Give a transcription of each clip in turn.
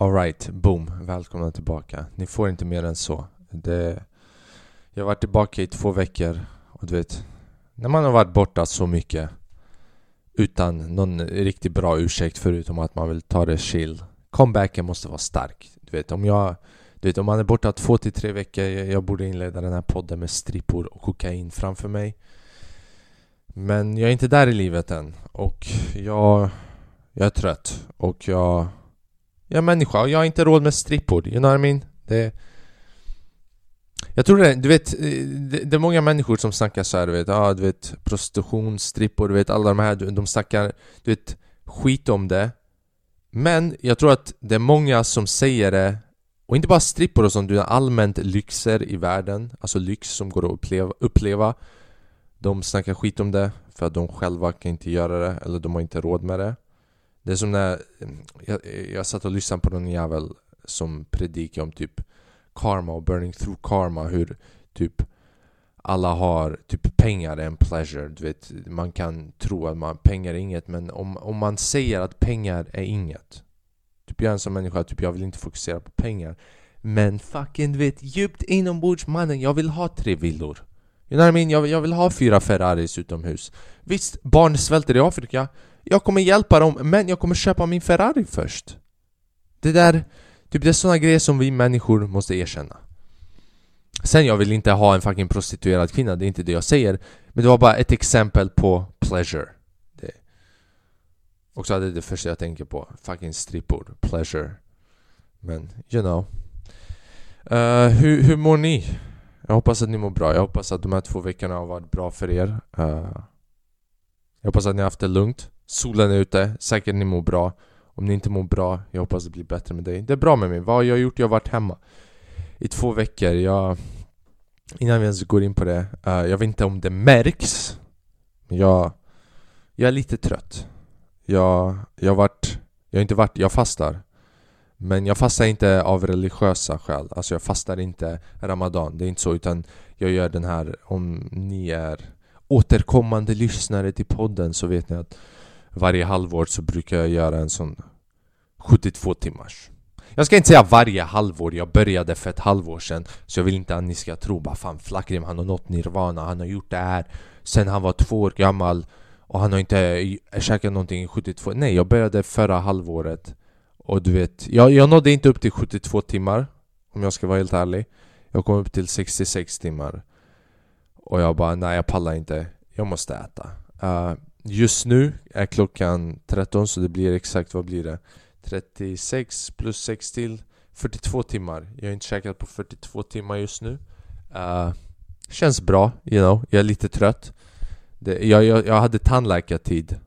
Alright, boom. Välkomna tillbaka. Ni får inte mer än så. Det, jag har varit tillbaka i två veckor och du vet, när man har varit borta så mycket utan någon riktigt bra ursäkt förutom att man vill ta det chill. Comebacken måste vara stark. Du vet, om jag du vet, om man är borta två till tre veckor, jag borde inleda den här podden med strippor och kokain framför mig. Men jag är inte där i livet än och jag, jag är trött och jag jag är människa och jag har inte råd med strippor, you know what I mean? Det... Jag tror det, du vet, eh, det, det är många människor som snackar så här, du vet, ah, du vet prostitution, strippor, du vet alla de här, de snackar, du vet, skit om det. Men jag tror att det är många som säger det och inte bara strippor och sånt, utan allmänt lyxer i världen Alltså lyx som går att uppleva, uppleva. De snackar skit om det för att de själva kan inte göra det, eller de har inte råd med det det är som när jag, jag satt och lyssnade på någon jävel som predikade om typ karma och burning through karma hur typ alla har typ pengar är en pleasure, du vet. Man kan tro att man, pengar är inget men om, om man säger att pengar är inget Typ jag är en sån människa, typ jag vill inte fokusera på pengar Men fucking du vet djupt inombords mannen, jag vill ha tre villor. You know what I mean? Jag, jag vill ha fyra Ferraris utomhus. Visst, barn svälter i Afrika jag kommer hjälpa dem, men jag kommer köpa min Ferrari först. Det där, typ det är såna grejer som vi människor måste erkänna. Sen jag vill inte ha en fucking prostituerad kvinna, det är inte det jag säger. Men det var bara ett exempel på pleasure. Det. Och så är det första jag tänker på. Fucking strippor, pleasure. Men, you know. Uh, hur, hur mår ni? Jag hoppas att ni mår bra. Jag hoppas att de här två veckorna har varit bra för er. Uh, jag hoppas att ni har haft det lugnt. Solen är ute, säkert ni mår bra. Om ni inte mår bra, jag hoppas det blir bättre med dig. Det är bra med mig, vad har jag gjort? Jag har varit hemma I två veckor, jag... Innan vi ens går in på det uh, Jag vet inte om det märks Men jag... Jag är lite trött. Jag... Jag har varit... Jag har inte varit... Jag fastar. Men jag fastar inte av religiösa skäl. Alltså jag fastar inte Ramadan, det är inte så utan Jag gör den här, om ni är återkommande lyssnare till podden så vet ni att varje halvår så brukar jag göra en sån 72 timmars. Jag ska inte säga varje halvår, jag började för ett halvår sedan Så jag vill inte att ni ska tro bara fan Flakrim han har nått nirvana, han har gjort det här Sen han var två år gammal och han har inte käkat någonting i 72 Nej, jag började förra halvåret Och du vet, jag, jag nådde inte upp till 72 timmar Om jag ska vara helt ärlig. Jag kom upp till 66 timmar Och jag bara, nej jag pallar inte Jag måste äta. Uh, Just nu är klockan 13 så det blir exakt, vad blir det? 36 plus 6 till 42 timmar. Jag har inte käkat på 42 timmar just nu. Uh, Känns bra, you know, jag är lite trött. Det, jag, jag, jag hade tandläkartid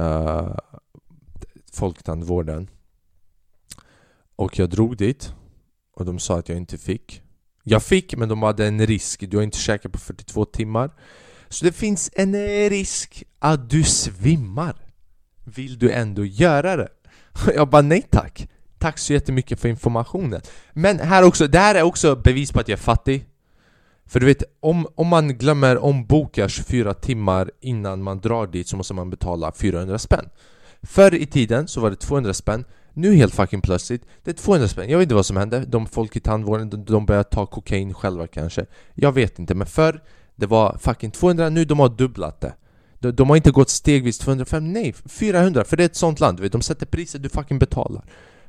uh, Folktandvården. Och jag drog dit Och de sa att jag inte fick. Jag fick men de hade en risk. Du har inte käkat på 42 timmar så det finns en risk att du svimmar. Vill du ändå göra det? Jag bara nej tack. Tack så jättemycket för informationen. Men här också, det här är också bevis på att jag är fattig. För du vet, om, om man glömmer omboka 24 timmar innan man drar dit så måste man betala 400 spänn. Förr i tiden så var det 200 spänn. Nu helt fucking plötsligt, det är 200 spänn. Jag vet inte vad som hände, de folk i tandvården, de, de börjar ta kokain själva kanske. Jag vet inte, men förr det var fucking 200, nu de har dubblat det. De, de har inte gått stegvis 205, nej 400 för det är ett sånt land, vet, de sätter priset du fucking betalar.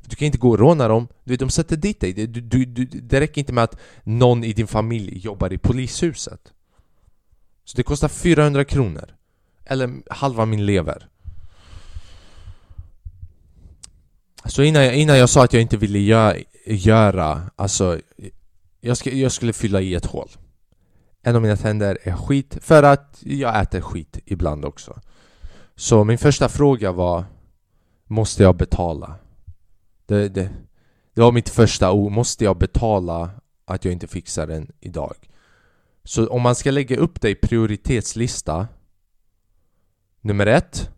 Du kan inte gå och råna dem, du vet, de sätter dit dig. Du, du, du, Det räcker inte med att någon i din familj jobbar i polishuset. Så det kostar 400 kronor. Eller halva min lever. Så innan jag, innan jag sa att jag inte ville göra, göra alltså jag, ska, jag skulle fylla i ett hål en av mina tänder är skit för att jag äter skit ibland också. Så min första fråga var Måste jag betala? Det, det, det var mitt första ord, måste jag betala att jag inte fixar den idag? Så om man ska lägga upp det i prioritetslista Nummer ett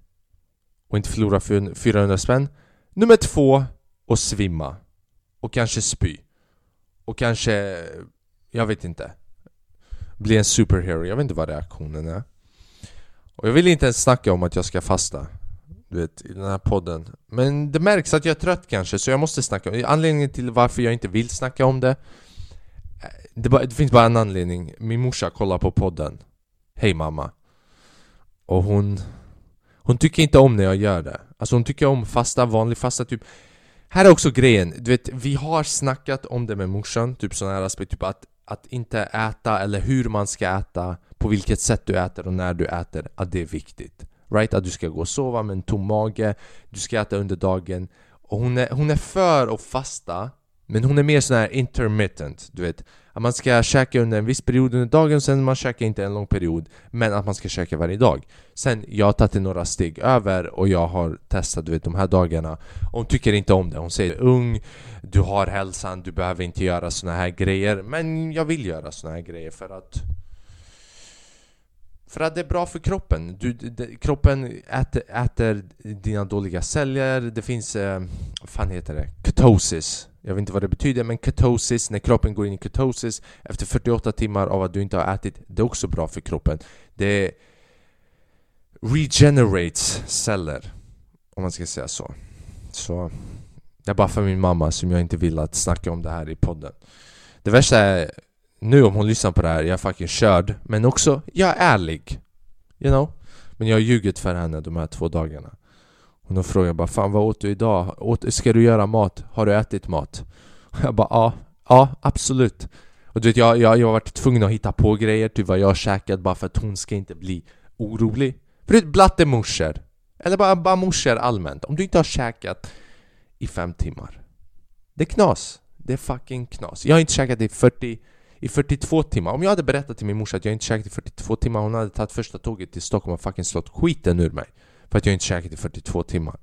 Och inte förlora 400 spänn Nummer två Och svimma Och kanske spy Och kanske Jag vet inte bli en superhero. Jag vet inte vad reaktionen är. Och jag vill inte ens snacka om att jag ska fasta. du vet, i den här podden Men det märks att jag är trött kanske, så jag måste snacka om det Anledningen till varför jag inte vill snacka om det eh, Det, bara, det finns bara en anledning Min morsa kollar på podden Hej mamma Och hon Hon tycker inte om när jag gör det Alltså hon tycker om fasta, vanlig fasta typ Här är också grejen, du vet vi har snackat om det med morsan Typ sådana här aspekter, typ att, att inte äta eller hur man ska äta På vilket sätt du äter och när du äter, att det är viktigt. Right? Att du ska gå och sova med en tom mage Du ska äta under dagen. Och hon är, hon är för att fasta Men hon är mer sån här intermittent, du vet. Att man ska käka under en viss period under dagen och Sen man käkar inte en lång period Men att man ska käka varje dag Sen, jag har tagit det några steg över och jag har testat du vet, de här dagarna Hon tycker inte om det, hon säger ung Du har hälsan, du behöver inte göra såna här grejer Men jag vill göra såna här grejer för att för att det är bra för kroppen. Du, de, kroppen äter, äter, dina dåliga celler. Det finns, eh, vad fan heter det? Ketosis. Jag vet inte vad det betyder men ketosis, när kroppen går in i ketosis efter 48 timmar av att du inte har ätit, det är också bra för kroppen. Det regenerates celler, om man ska säga så. Så det är bara för min mamma som jag inte vill att snacka om det här i podden. Det värsta är nu om hon lyssnar på det här, jag är fucking körd Men också, jag är ärlig You know? Men jag har ljugit för henne de här två dagarna hon frågade frågat bara 'Fan vad åt du idag? Åt, ska du göra mat? Har du ätit mat?' Jag bara 'Ja, ja absolut' Och du vet jag, jag, jag har varit tvungen att hitta på grejer, typ vad jag har käkat bara för att hon ska inte bli orolig För du vet blattemorsor Eller bara, bara morsor allmänt Om du inte har käkat i fem timmar Det är knas Det är fucking knas Jag har inte käkat i 40 i 42 timmar. Om jag hade berättat till min morsa att jag inte käkat i 42 timmar Hon hade tagit första tåget till Stockholm och fucking slått skiten ur mig för att jag inte käkat i 42 timmar.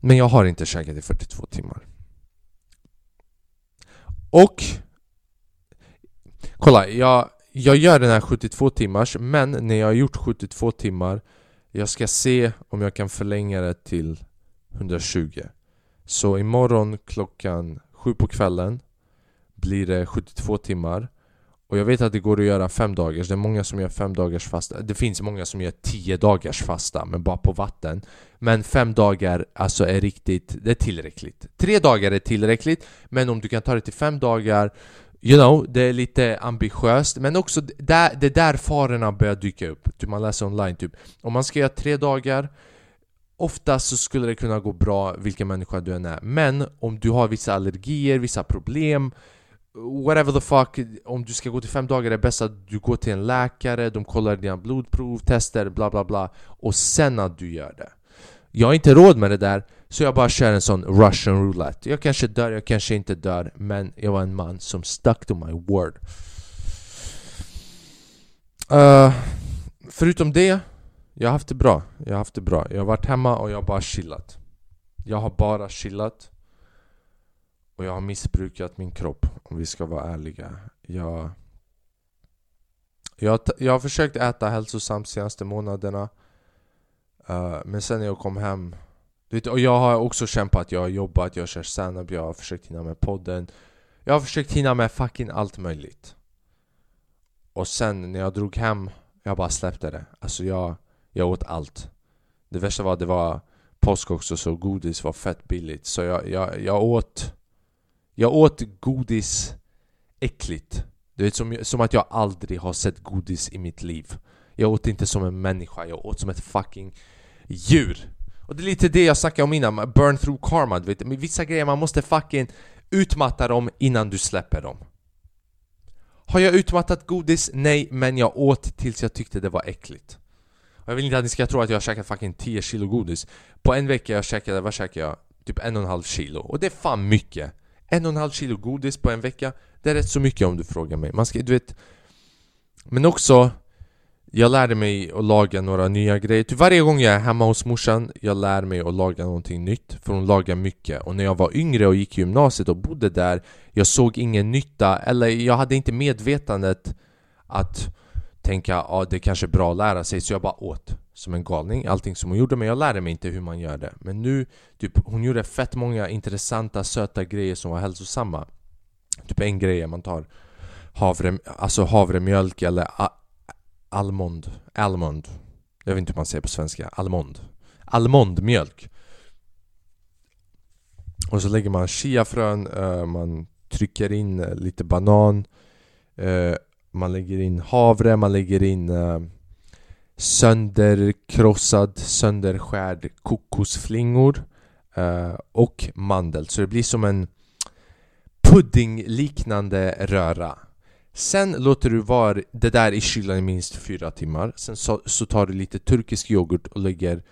Men jag har inte käkat i 42 timmar. Och Kolla, jag, jag gör den här 72 timmars Men när jag har gjort 72 timmar Jag ska se om jag kan förlänga det till 120 Så imorgon klockan 7 på kvällen blir det 72 timmar och jag vet att det går att göra fem dagars, det är många som gör fem dagars fasta Det finns många som gör 10 dagars fasta, men bara på vatten. Men fem dagar alltså är riktigt, det är tillräckligt. Tre dagar är tillräckligt, men om du kan ta det till fem dagar You know, det är lite ambitiöst. Men också där, det är där farorna börjar dyka upp. Typ Man läser online typ. Om man ska göra tre dagar Oftast så skulle det kunna gå bra vilken människa du än är. Men om du har vissa allergier, vissa problem whatever the fuck, om du ska gå till fem dagar är det bäst att du går till en läkare, de kollar dina blodprov, tester, bla bla bla och sen att du gör det. Jag har inte råd med det där, så jag bara kör en sån russian roulette. Jag kanske dör, jag kanske inte dör, men jag var en man som stuck to my word. Uh, förutom det, jag har haft det bra. Jag har haft det bra. Jag har varit hemma och jag har bara chillat. Jag har bara chillat. Och jag har missbrukat min kropp om vi ska vara ärliga. Jag, jag, jag har försökt äta hälsosamt de senaste månaderna. Uh, men sen när jag kom hem vet, och jag har också kämpat, jag har jobbat, jag har kört standup, jag har försökt hinna med podden Jag har försökt hinna med fucking allt möjligt Och sen när jag drog hem, jag bara släppte det Alltså jag, jag åt allt Det värsta var att det var påsk också så godis var fett billigt Så jag, jag, jag åt jag åt godis äckligt. Du vet som, som att jag aldrig har sett godis i mitt liv. Jag åt inte som en människa, jag åt som ett fucking djur. Och det är lite det jag snackade om innan, burn through karma du vet. Med vissa grejer man måste fucking utmatta dem innan du släpper dem. Har jag utmattat godis? Nej, men jag åt tills jag tyckte det var äckligt. Och Jag vill inte att ni ska tro att jag har käkat fucking 10 kilo godis. På en vecka jag käkade, vad käkade jag? Typ en och en halv kilo. Och det är fan mycket en och en halv kilo godis på en vecka Det är rätt så mycket om du frågar mig. Man ska, du vet Men också Jag lärde mig att laga några nya grejer. Typ varje gång jag är hemma hos morsan Jag lär mig att laga någonting nytt För hon lagar mycket. Och när jag var yngre och gick i gymnasiet och bodde där Jag såg ingen nytta Eller jag hade inte medvetandet Att tänka att ah, det kanske är bra att lära sig. Så jag bara åt som en galning, allting som hon gjorde men jag lärde mig inte hur man gör det. Men nu, typ, hon gjorde fett många intressanta, söta grejer som var hälsosamma. Typ en grej är man tar havre, alltså havremjölk eller a, almond, almond. Jag vet inte hur man säger på svenska, almond. Almondmjölk. Och så lägger man chiafrön, eh, man trycker in eh, lite banan eh, man lägger in havre, man lägger in eh, sönderkrossad, sönderskärd kokosflingor eh, och mandel. Så det blir som en puddingliknande röra. Sen låter du var det där i kylan i minst fyra timmar. Sen så, så, tar du lite turkisk yoghurt och lägger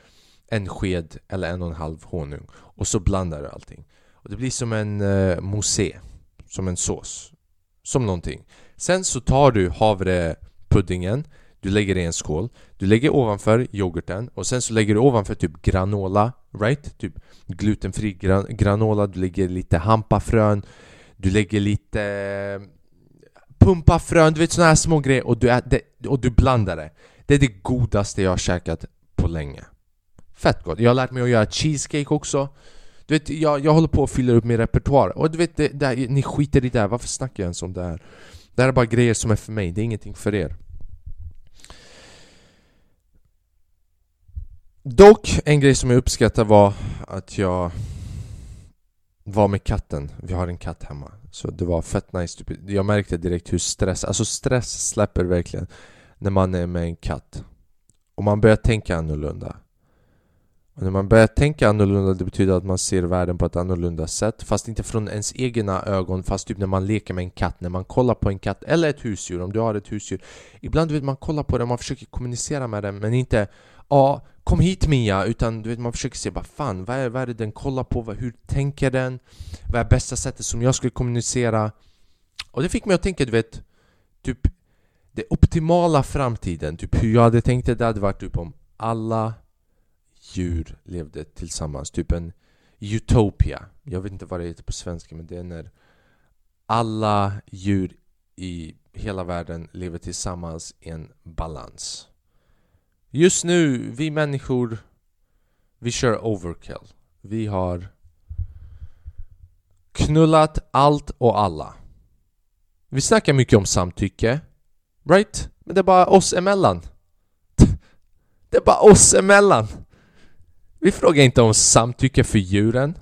en sked eller en och en halv honung. Och så blandar du allting. Och det blir som en eh, uh, mousse, Som en sås. Som någonting Sen så tar du havrepuddingen Du lägger det i en skål Du lägger ovanför yoghurten Och sen så lägger du ovanför typ granola Right? Typ glutenfri gran granola Du lägger lite hampafrön Du lägger lite eh, pumpafrön, du vet såna här små grejer och du, äter, och du blandar det Det är det godaste jag har käkat på länge Fett gott! Jag har lärt mig att göra cheesecake också du vet, jag, jag håller på att fylla upp min repertoar och du vet, det, det, ni skiter i det här, varför snackar jag ens om det här? Det här är bara grejer som är för mig, det är ingenting för er Dock, en grej som jag uppskattar var att jag var med katten. Vi har en katt hemma. Så det var fett nice. Typ. Jag märkte direkt hur stress, alltså stress släpper verkligen när man är med en katt. Och man börjar tänka annorlunda. Och när man börjar tänka annorlunda det betyder att man ser världen på ett annorlunda sätt Fast inte från ens egna ögon Fast typ när man leker med en katt, när man kollar på en katt Eller ett husdjur, om du har ett husdjur Ibland vet man kollar på det, man försöker kommunicera med den men inte Ja, kom hit Mia! Utan du vet, man försöker se vad fan, vad är, vad är det den kollar på? Vad, hur tänker den? Vad är bästa sättet som jag skulle kommunicera? Och det fick mig att tänka, du vet Typ Det optimala framtiden, typ hur jag hade tänkt det, det hade varit typ om alla djur levde tillsammans, typ en utopia Jag vet inte vad det heter på svenska men det är när alla djur i hela världen lever tillsammans i en balans Just nu, vi människor, vi kör overkill. Vi har knullat allt och alla. Vi snackar mycket om samtycke, right? Men det är bara oss emellan. Det är bara oss emellan. Vi frågar inte om samtycke för djuren.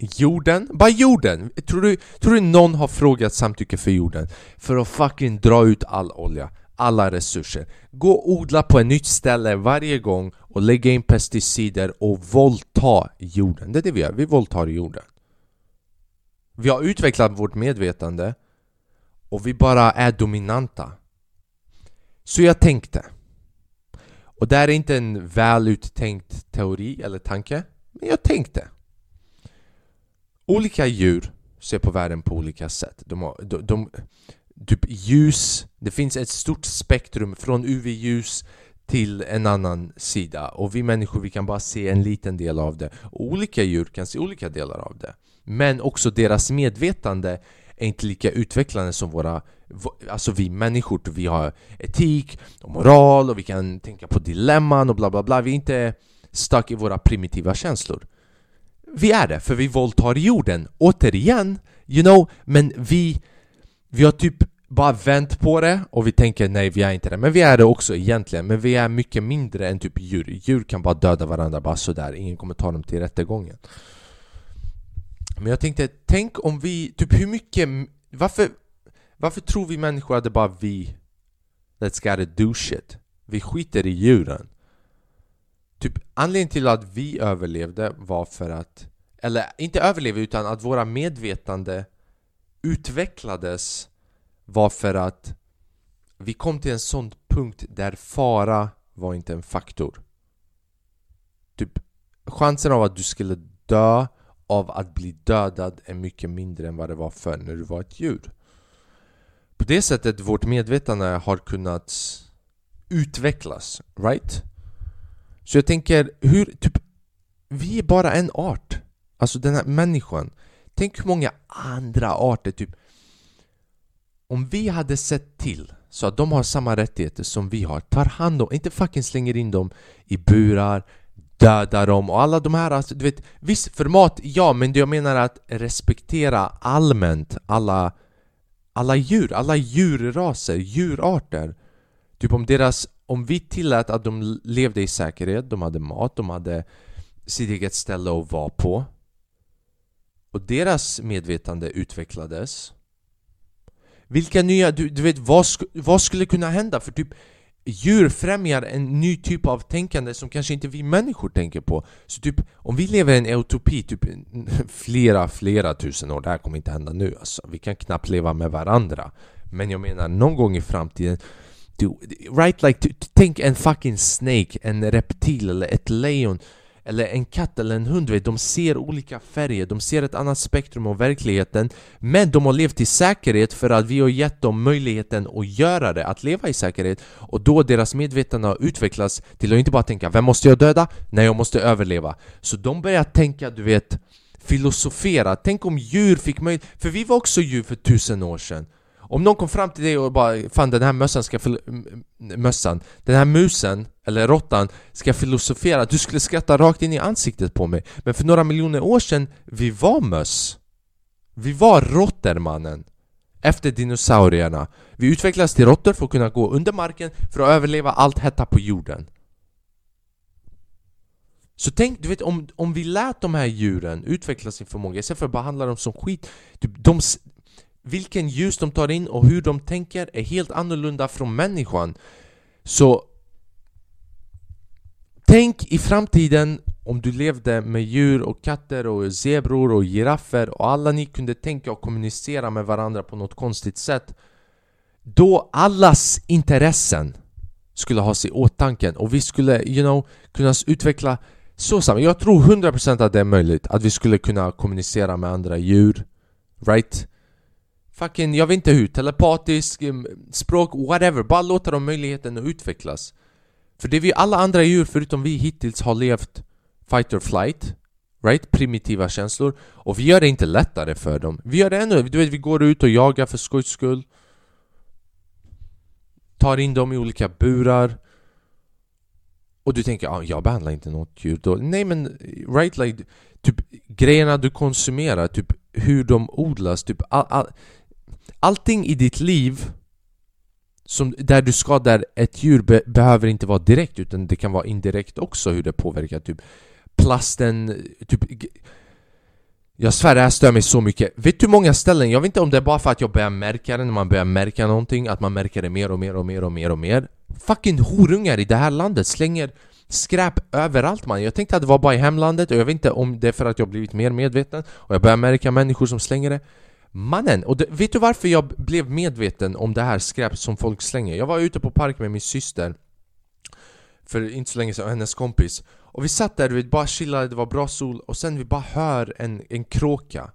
Jorden? Bara jorden! Tror du, tror du någon har frågat samtycke för jorden? För att fucking dra ut all olja alla resurser. Gå och odla på ett nytt ställe varje gång och lägga in pesticider och våldta jorden. Det är det vi gör, vi våldtar jorden. Vi har utvecklat vårt medvetande och vi bara är dominanta. Så jag tänkte. Och det här är inte en väl uttänkt teori eller tanke, men jag tänkte. Olika djur ser på världen på olika sätt. De, har, de, de typ ljus Det finns ett stort spektrum från UV-ljus till en annan sida och vi människor vi kan bara se en liten del av det och olika djur kan se olika delar av det men också deras medvetande är inte lika utvecklande som våra Alltså vi människor, vi har etik och moral och vi kan tänka på dilemman och bla bla bla. Vi är inte stuck i våra primitiva känslor. Vi är det, för vi våldtar jorden. Återigen, you know, men vi vi har typ bara vänt på det och vi tänker nej vi är inte det. Men vi är det också egentligen. Men vi är mycket mindre än typ djur. Djur kan bara döda varandra bara sådär. Ingen kommer ta dem till rättegången. Men jag tänkte, tänk om vi, typ hur mycket Varför, varför tror vi människor att det bara vi? Let's gotta do shit. Vi skiter i djuren. Typ anledningen till att vi överlevde var för att Eller inte överlevde utan att våra medvetande utvecklades var för att vi kom till en sån punkt där fara var inte en faktor. Typ chansen av att du skulle dö av att bli dödad är mycket mindre än vad det var förr när du var ett djur. På det sättet vårt medvetande har kunnat utvecklas, right? Så jag tänker, hur, typ, vi är bara en art. Alltså den här människan. Tänk hur många andra arter, typ Om vi hade sett till så att de har samma rättigheter som vi har Tar hand om, inte fucking slänger in dem i burar Döda dem. Och alla de här, alltså, du vet Visst, format, ja men jag menar att respektera allmänt alla Alla djur, alla djurraser, djurarter. Typ om deras om vi tillät att de levde i säkerhet, de hade mat, de hade sitt eget ställe att vara på. Och deras medvetande utvecklades. Vilka nya, du, du vet vad, sk vad skulle kunna hända? För typ djur främjar en ny typ av tänkande som kanske inte vi människor tänker på. Så typ, om vi lever i en utopi typ flera, flera tusen år, det här kommer inte hända nu alltså. Vi kan knappt leva med varandra. Men jag menar, någon gång i framtiden du, Right like, tänk en fucking snake, en reptil eller ett lejon eller en katt eller en hund, de ser olika färger, de ser ett annat spektrum av verkligheten Men de har levt i säkerhet för att vi har gett dem möjligheten att göra det, att leva i säkerhet. Och då deras medvetande har utvecklats till att inte bara tänka Vem måste jag döda? Nej, jag måste överleva. Så de börjar tänka, du vet, filosofera. Tänk om djur fick möjlighet, för vi var också djur för tusen år sedan om någon kom fram till dig och bara Fan den här mössan ska mössan Den här musen, eller råttan, ska filosofera Du skulle skratta rakt in i ansiktet på mig. Men för några miljoner år sedan, vi var möss. Vi var råttor mannen Efter dinosaurierna. Vi utvecklades till råttor för att kunna gå under marken För att överleva allt hetta på jorden. Så tänk, du vet om, om vi lät de här djuren utveckla sin förmåga istället för att behandla dem som skit typ, de, vilken ljus de tar in och hur de tänker är helt annorlunda från människan. Så tänk i framtiden om du levde med djur och katter och zebror och giraffer och alla ni kunde tänka och kommunicera med varandra på något konstigt sätt då allas intressen skulle ha sig i åtanke och vi skulle, you know, kunna utveckla så samma. Jag tror 100% att det är möjligt att vi skulle kunna kommunicera med andra djur Right? Fucking, jag vet inte hur, telepatisk, eh, språk, whatever. Bara låta dem möjligheten att utvecklas. För det vi alla andra djur förutom vi hittills har levt fight or flight, right? Primitiva känslor. Och vi gör det inte lättare för dem. Vi gör det ännu, du vet vi går ut och jagar för skojs skull. Tar in dem i olika burar. Och du tänker, ah, jag behandlar inte något djur då. Nej men, right like, typ grejerna du konsumerar, typ hur de odlas, typ all, all, allting i ditt liv som, där du skadar ett djur be behöver inte vara direkt utan det kan vara indirekt också hur det påverkar typ plasten, typ jag svär det här stör mig så mycket. Vet du hur många ställen, jag vet inte om det är bara för att jag börjar märka det när man börjar märka någonting Att man märker det mer och mer och mer och mer och mer. Fucking horungar i det här landet slänger skräp överallt man. Jag tänkte att det var bara i hemlandet och jag vet inte om det är för att jag blivit mer medveten Och jag börjar märka människor som slänger det. Mannen! Och det, vet du varför jag blev medveten om det här skräpet som folk slänger? Jag var ute på park med min syster För inte så länge sedan, och hennes kompis Och vi satt där, vi bara chillade, det var bra sol Och sen vi bara hör en, en kråka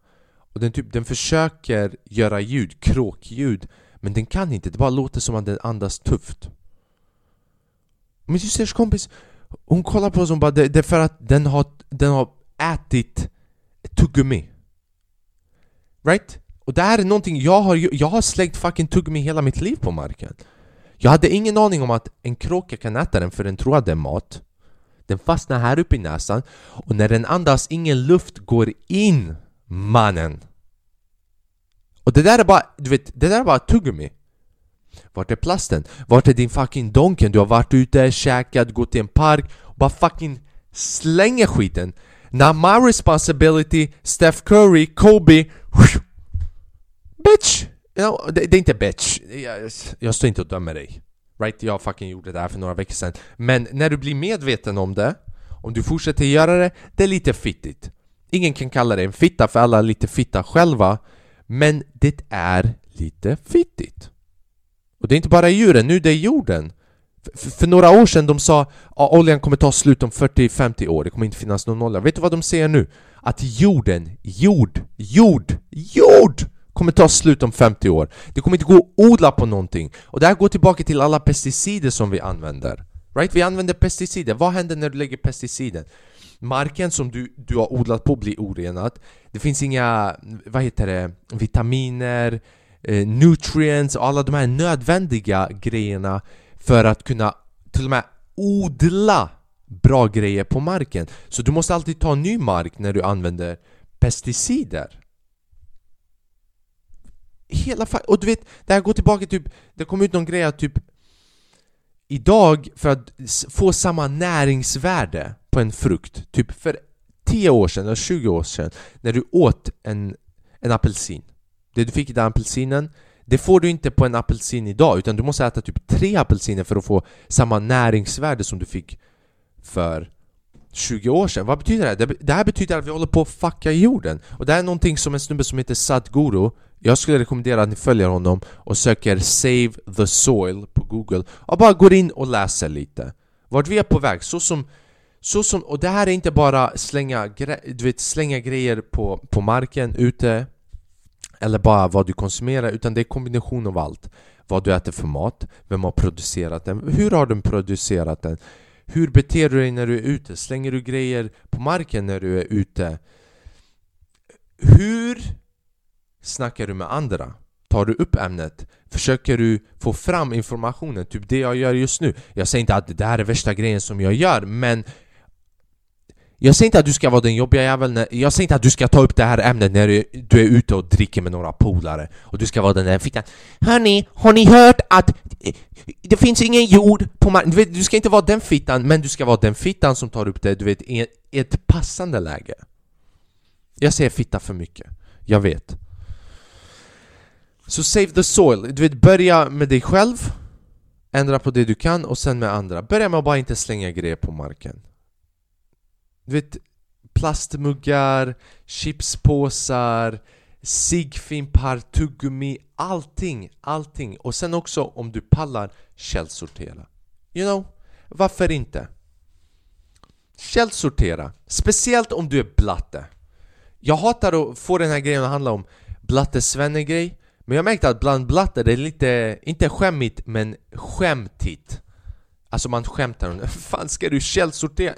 Och den, typ, den försöker göra ljud, kråkljud Men den kan inte, det bara låter som att den andas tufft Min systers kompis Hon kollar på oss och bara det, det är för att den har, den har ätit tuggummi Right? Och det här är någonting, jag har, jag har slängt fucking tuggummi hela mitt liv på marken. Jag hade ingen aning om att en kråka kan äta den för den tror att det är mat. Den fastnar här uppe i näsan och när den andas, ingen luft går in mannen. Och det där är bara, du vet, det där är bara tuggummi Vart är plasten? Vart är din fucking donken? Du har varit ute, käkat, gått till en park och bara fucking slänger skiten. Now my responsibility, Steph Curry, Kobe Bitch! You know, det, det, är inte bitch, jag, jag står inte och dömer dig. Right? Jag fucking gjorde det här för några veckor sedan. Men när du blir medveten om det Om du fortsätter göra det, det är lite fittigt. Ingen kan kalla det en fitta för alla är lite fitta själva. Men det är lite fittigt. Och det är inte bara djuren, nu det är jorden. För, för några år sedan de sa att oljan kommer ta slut om 40-50 år, det kommer inte finnas någon olja. Vet du vad de säger nu? Att jorden, jord, jord, jord! Kommer ta slut om 50 år. Det kommer inte gå att odla på någonting. Och det här går tillbaka till alla pesticider som vi använder. Right? Vi använder pesticider. Vad händer när du lägger pesticiden? Marken som du, du har odlat på blir orenad. Det finns inga, vad heter det, vitaminer, eh, nutrients och alla de här nödvändiga grejerna för att kunna till och med odla bra grejer på marken. Så du måste alltid ta ny mark när du använder pesticider hela Och du vet, det här går tillbaka typ Det kom ut någon grej att typ idag, för att få samma näringsvärde på en frukt, typ för 10 år sedan eller 20 år sedan när du åt en, en apelsin Det du fick i den apelsinen det får du inte på en apelsin idag utan du måste äta typ tre apelsiner för att få samma näringsvärde som du fick för 20 år sedan. Vad betyder det? Det här betyder att vi håller på att fucka jorden. Och det här är någonting som en snubbe som heter Sadhguru jag skulle rekommendera att ni följer honom och söker 'Save the Soil' på google och bara går in och läser lite Vart vi är på väg, så som så som, och det här är inte bara slänga, du vet, slänga grejer på, på marken ute Eller bara vad du konsumerar, utan det är kombination av allt Vad du äter för mat, vem har producerat den, hur har den producerat den hur beter du dig när du är ute? Slänger du grejer på marken när du är ute? Hur snackar du med andra? Tar du upp ämnet? Försöker du få fram informationen? Typ det jag gör just nu Jag säger inte att det här är värsta grejen som jag gör men jag säger inte att du ska vara den jobbiga jäveln, jag säger inte att du ska ta upp det här ämnet när du, är ute och dricker med några polare och du ska vara den där fittan Hörni, har ni hört att det finns ingen jord på marken? Du, du ska inte vara den fittan, men du ska vara den fittan som tar upp det, du vet, i ett passande läge Jag säger fitta för mycket, jag vet så save the soil, du vet, börja med dig själv Ändra på det du kan och sen med andra Börja med att bara inte slänga grejer på marken du vet, plastmuggar, chipspåsar, ciggfimpar, tuggummi, allting, allting. Och sen också om du pallar, källsortera. You know, varför inte? Källsortera, speciellt om du är blatte. Jag hatar att få den här grejen att handla om blatte-svenne-grej men jag märkte att bland blattar det är lite, inte skämmigt men skämtigt Alltså man skämtar om. Fan ska du källsortera?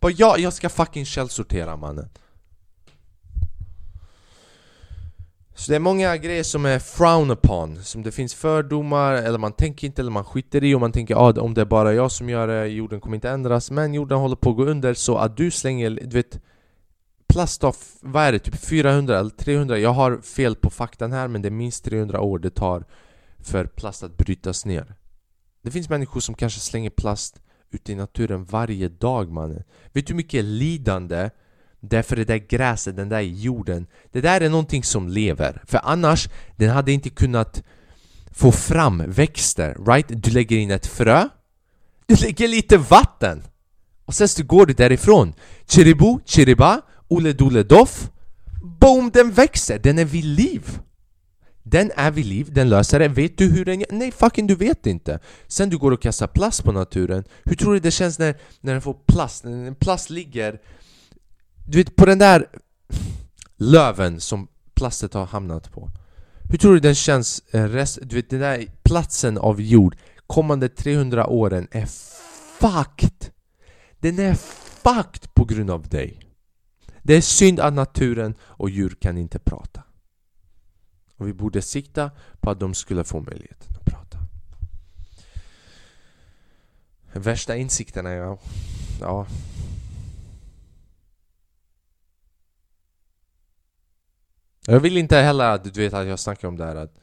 Bara ja, jag ska fucking källsortera mannen. Så det är många grejer som är frown upon, som det finns fördomar, eller man tänker inte, eller man skiter i och man tänker ah, om det är bara jag som gör det, jorden kommer inte ändras Men jorden håller på att gå under så att du slänger, du vet Plast av, vad är det, typ 400 eller 300? Jag har fel på faktan här men det är minst 300 år det tar för plast att brytas ner. Det finns människor som kanske slänger plast ute i naturen varje dag mannen. Vet du hur mycket lidande Därför det där gräset, den där jorden? Det där är någonting som lever. För annars, den hade inte kunnat få fram växter, right? Du lägger in ett frö Du lägger lite vatten Och sen så går du därifrån. Chiribu, chiriba, ole dole doff Boom, den växer, den är vid liv den är vid liv, den löser det. Vet du hur den gör? Nej fucking du vet inte! Sen du går och kastar plast på naturen, hur tror du det känns när, när den får plast? När plast ligger... Du vet på den där löven som plastet har hamnat på Hur tror du den känns, eh, rest, du vet den där platsen av jord kommande 300 åren är fucked! Den är fucked på grund av dig! Det är synd att naturen och djur kan inte prata och vi borde sikta på att de skulle få möjligheten att prata. Värsta insikterna, ja. ja. Jag vill inte heller att du vet att jag snackar om det här att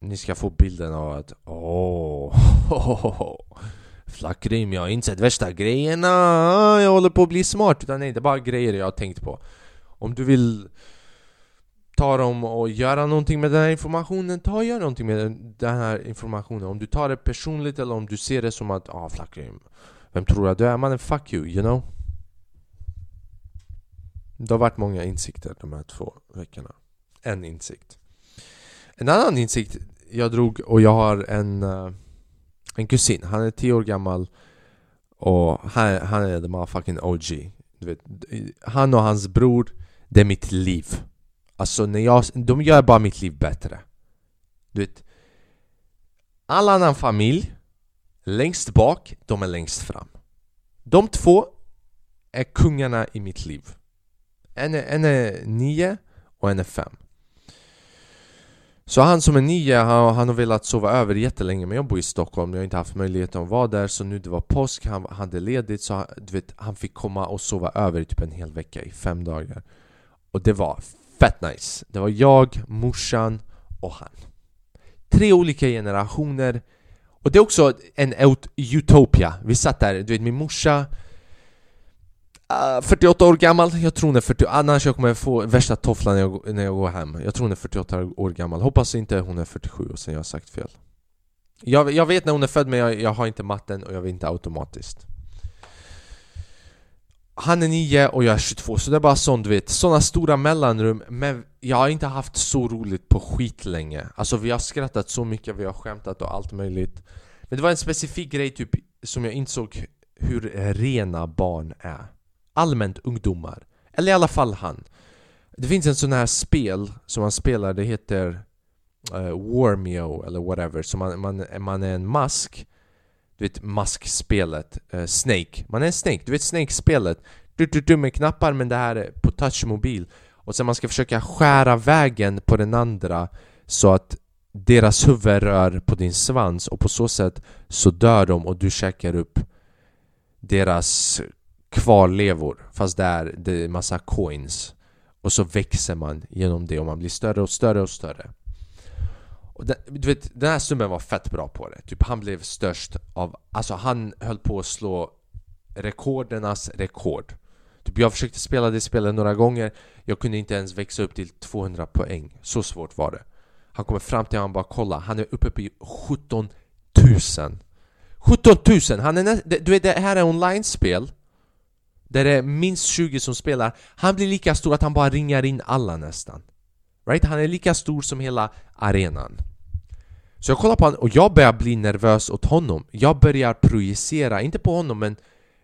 ni ska få bilden av att åh, oh, Flackrim, jag har insett värsta grejerna, ah, jag håller på att bli smart. Utan nej, det är bara grejer jag har tänkt på. Om du vill ta dem och göra någonting med den här informationen, ta och gör någonting med den här informationen. Om du tar det personligt eller om du ser det som att ah, Flackrim, Vem tror du att du är? Mannen fuck you, you know? Det har varit många insikter de här två veckorna. En insikt. En annan insikt jag drog och jag har en uh, en kusin, han är 10 år gammal Och han, han är the motherfucking OG du vet, Han och hans bror, det är mitt liv. Alltså när jag, de gör bara mitt liv bättre. Du vet All annan familj Längst bak, de är längst fram. De två är kungarna i mitt liv. En är, en är nio och en är fem. Så han som är nio, han, han har velat sova över jättelänge men jag bor i Stockholm, jag har inte haft möjligheten att vara där så nu det var påsk, han hade ledigt så du vet, han fick komma och sova över i typ en hel vecka i fem dagar Och det var Fett nice! Det var jag, morsan och han Tre olika generationer Och det är också en ut utopia. Vi satt där, du vet min morsa Ah, uh, 48 år gammal, jag tror hon är 40, ah, annars jag kommer få värsta tofflan när jag, när jag går hem. Jag tror hon är 48 år gammal, hoppas inte hon är 47 och sen jag har sagt fel. Jag, jag vet när hon är född men jag, jag har inte matten och jag vet inte automatiskt. Han är 9 och jag är 22, så det är bara sånt du vet, såna stora mellanrum Men jag har inte haft så roligt på skit länge. Alltså vi har skrattat så mycket, vi har skämtat och allt möjligt. Men det var en specifik grej typ som jag insåg hur rena barn är. Allmänt ungdomar Eller i alla fall han Det finns en sån här spel som man spelar, det heter eh, uh, Warmio eller whatever Så man, man, man är en mask du vet maskspelet, uh, Snake. Man är en Snake, du vet Snake-spelet. Du, du, du med knappar men det här är på touchmobil. Och sen man ska försöka skära vägen på den andra så att deras huvud rör på din svans och på så sätt så dör de och du käkar upp deras kvarlevor fast där det är massa coins och så växer man genom det och man blir större och större och större och den, du vet, den här snubben var fett bra på det. Typ han blev störst av... Alltså han höll på att slå rekordernas rekord. Typ jag försökte spela det spelet några gånger. Jag kunde inte ens växa upp till 200 poäng. Så svårt var det. Han kommer fram till honom och bara kolla. Han är uppe på 17 000. 17 000! Han är du vet, det här är online-spel. Där det är minst 20 som spelar. Han blir lika stor att han bara ringar in alla nästan. Right? Han är lika stor som hela arenan. Så jag kollar på honom och jag börjar bli nervös åt honom. Jag börjar projicera, inte på honom men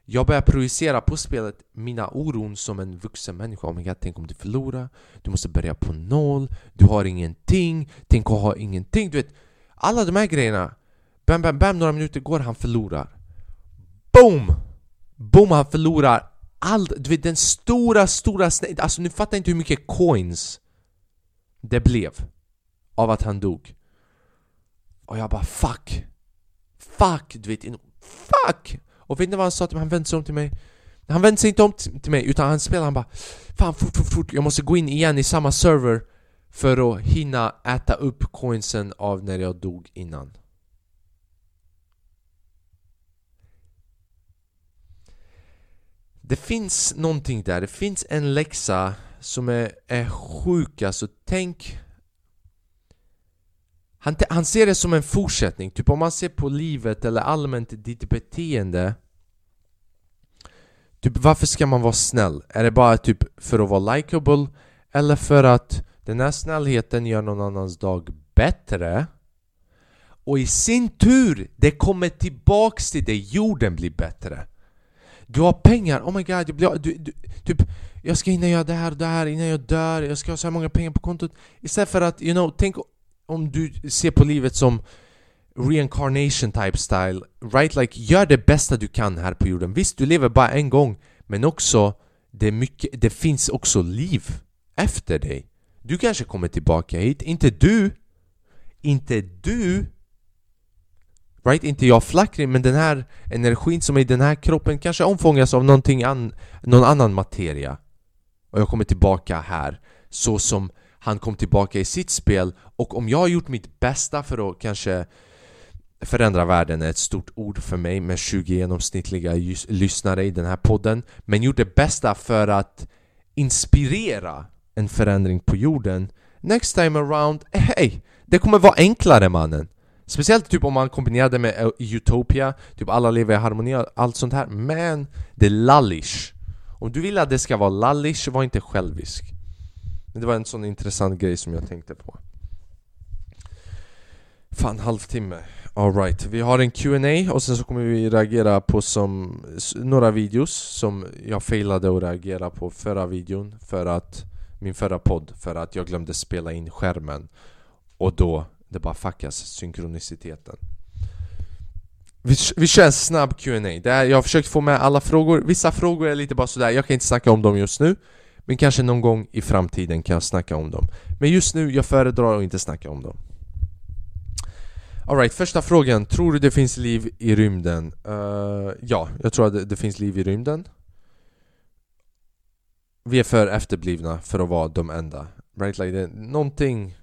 jag börjar projicera på spelet mina oron som en vuxen människa. Oh my God, tänk om du förlorar, du måste börja på noll, du har ingenting, tänk att ha ingenting. Du vet, alla de här grejerna. Bam, bam, bam, några minuter går, han förlorar. Boom! Boom, han förlorar allt. Du vet den stora, stora Alltså ni fattar inte hur mycket coins det blev av att han dog. Och jag bara fuck! Fuck! Du vet, fuck! Och vet ni vad han sa till mig? Han vände sig om till mig Han vände sig inte om till mig utan han spelade han bara Fan fort, fort, fort, jag måste gå in igen i samma server För att hinna äta upp coinsen av när jag dog innan Det finns någonting där, det finns en läxa som är, är sjuk alltså, tänk han, han ser det som en fortsättning, typ om man ser på livet eller allmänt ditt beteende Typ varför ska man vara snäll? Är det bara typ för att vara likable? Eller för att den här snällheten gör någon annans dag bättre? Och i sin tur, det kommer tillbaks till dig, jorden blir bättre du har pengar, oh my god, jag blir, du, du, typ Jag ska hinna göra det här och det här innan jag dör, jag ska ha så här många pengar på kontot Istället för att, you know, tänk om du ser på livet som reincarnation type style, right? Like, gör det bästa du kan här på jorden. Visst, du lever bara en gång, men också det, mycket, det finns också liv efter dig. Du kanske kommer tillbaka hit, inte du. Inte du. Right? Inte jag flackring, men den här energin som är i den här kroppen kanske omfångas av någonting an, någon annan materia. Och jag kommer tillbaka här, så som han kom tillbaka i sitt spel och om jag har gjort mitt bästa för att kanske förändra världen är ett stort ord för mig med 20 genomsnittliga lyssnare i den här podden men gjort det bästa för att inspirera en förändring på jorden Next time around, eh, hey! Det kommer vara enklare mannen! Speciellt typ om man kombinerar det med Utopia, typ alla lever i harmoni och allt sånt här. Men det är lallish. Om du vill att det ska vara lallish, var inte självisk. Det var en sån intressant grej som jag tänkte på. Fan, halvtimme. Alright, vi har en Q&A och sen så kommer vi reagera på som några videos som jag failade att reagera på förra videon för att min förra podd för att jag glömde spela in skärmen. Och då det bara fuckas synkroniciteten. Vi, vi kör en snabb Q&A Jag har försökt få med alla frågor. Vissa frågor är lite bara sådär, jag kan inte snacka om dem just nu men kanske någon gång i framtiden kan jag snacka om dem. Men just nu, jag föredrar att inte snacka om dem. Alright, första frågan. Tror du det finns liv i rymden? Uh, ja, jag tror att det, det, finns liv i rymden. Vi är för efterblivna för att vara de enda. Right, like det, någonting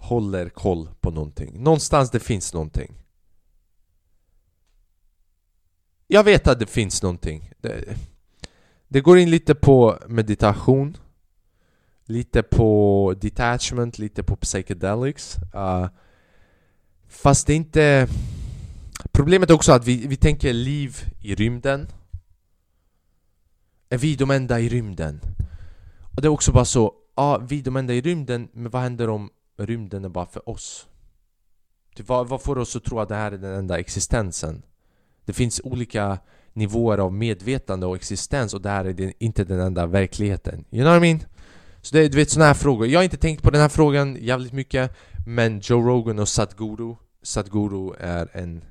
håller koll på någonting Någonstans det finns någonting Jag vet att det finns någonting. Det, det går in lite på meditation, lite på detachment, lite på psychedelics. Uh, fast det är inte... Problemet är också att vi, vi tänker liv i rymden. Är vi de enda i rymden? Och det är också bara så, ja, vi är de enda i rymden, men vad händer om rymden är bara för oss? Typ, vad, vad får oss att tro att det här är den enda existensen? Det finns olika nivåer av medvetande och existens och det här är inte den enda verkligheten. You know what I mean? Så det är du vet sådana här frågor. Jag har inte tänkt på den här frågan jävligt mycket men Joe Rogan och Sadhguru Sadhguru är en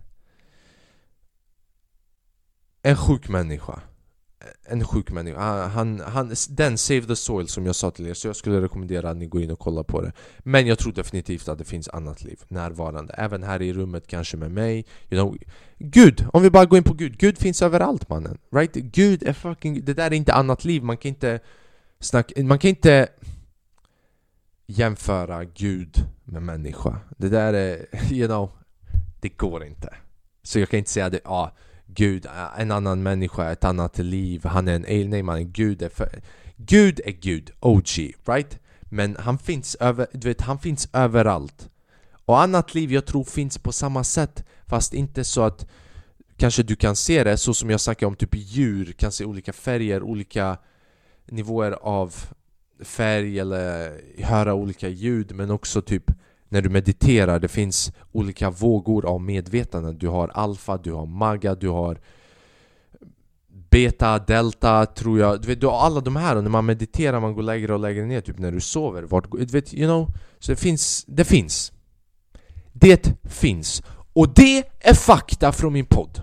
en sjuk människa en sjuk människa. Ah, han, han, den Save the Soil som jag sa till er, så jag skulle rekommendera att ni går in och kollar på det. Men jag tror definitivt att det finns annat liv närvarande. Även här i rummet, kanske med mig. You know, Gud! Om vi bara går in på Gud. Gud finns överallt mannen. Right? Gud är fucking... Det där är inte annat liv. Man kan inte snacka... Man kan inte jämföra Gud med människa. Det där är... You know... Det går inte. Så jag kan inte säga det... Ja, Gud, en annan människa, ett annat liv, han är en alien, han är Gud är för... Gud är Gud, OG, right? Men han finns, över, du vet, han finns överallt. Och annat liv jag tror finns på samma sätt, fast inte så att kanske du kan se det så som jag snackade om typ djur, kan se olika färger, olika nivåer av färg eller höra olika ljud men också typ när du mediterar, det finns olika vågor av medvetande. Du har alfa, du har maga, du har beta, delta, tror jag. Du vet, du har alla de här och när man mediterar man går lägre och lägre ner, typ när du sover. Vart, du vet, you know? Så det finns, det finns. Det finns. Och det är fakta från min podd.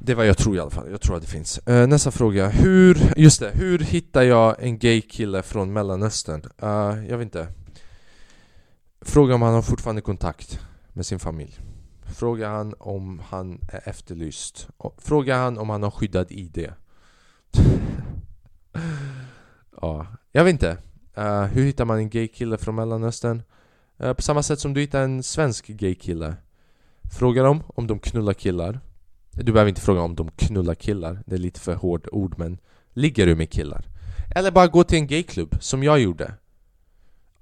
Det är vad jag tror i alla fall, jag tror att det finns. Uh, nästa fråga, hur, just det, hur hittar jag en gay kille från mellanöstern? Uh, jag vet inte Fråga om han har fortfarande kontakt med sin familj. Fråga han om han är efterlyst. Fråga han om han har skyddad ID. ja, jag vet inte. Uh, hur hittar man en gay kille från mellanöstern? Uh, på samma sätt som du hittar en svensk gay kille. Fråga dem om de knullar killar. Du behöver inte fråga om de knullar killar. Det är lite för hårt ord men Ligger du med killar? Eller bara gå till en gayklubb som jag gjorde.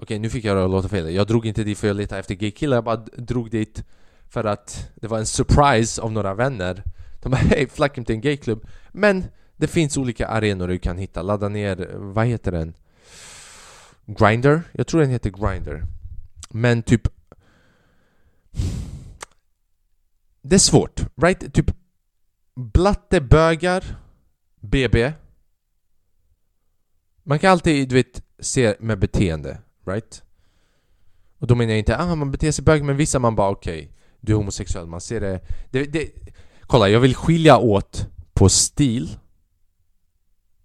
Okej, nu fick jag det att låta fel. Jag drog inte dit för att leta efter gay-killar, jag bara drog dit för att det var en surprise av några vänner. De bara hej, Flackim till en gayklubb. Men det finns olika arenor du kan hitta. Ladda ner, vad heter den? Grinder? Jag tror den heter Grinder. Men typ... Det är svårt, right? Typ blattebögar, BB. Man kan alltid, du vet, se med beteende. Right? Och då menar jag inte ah, man beter sig bög, men vissa man bara okej, okay, du är homosexuell. Man ser det, det, det... Kolla, jag vill skilja åt på stil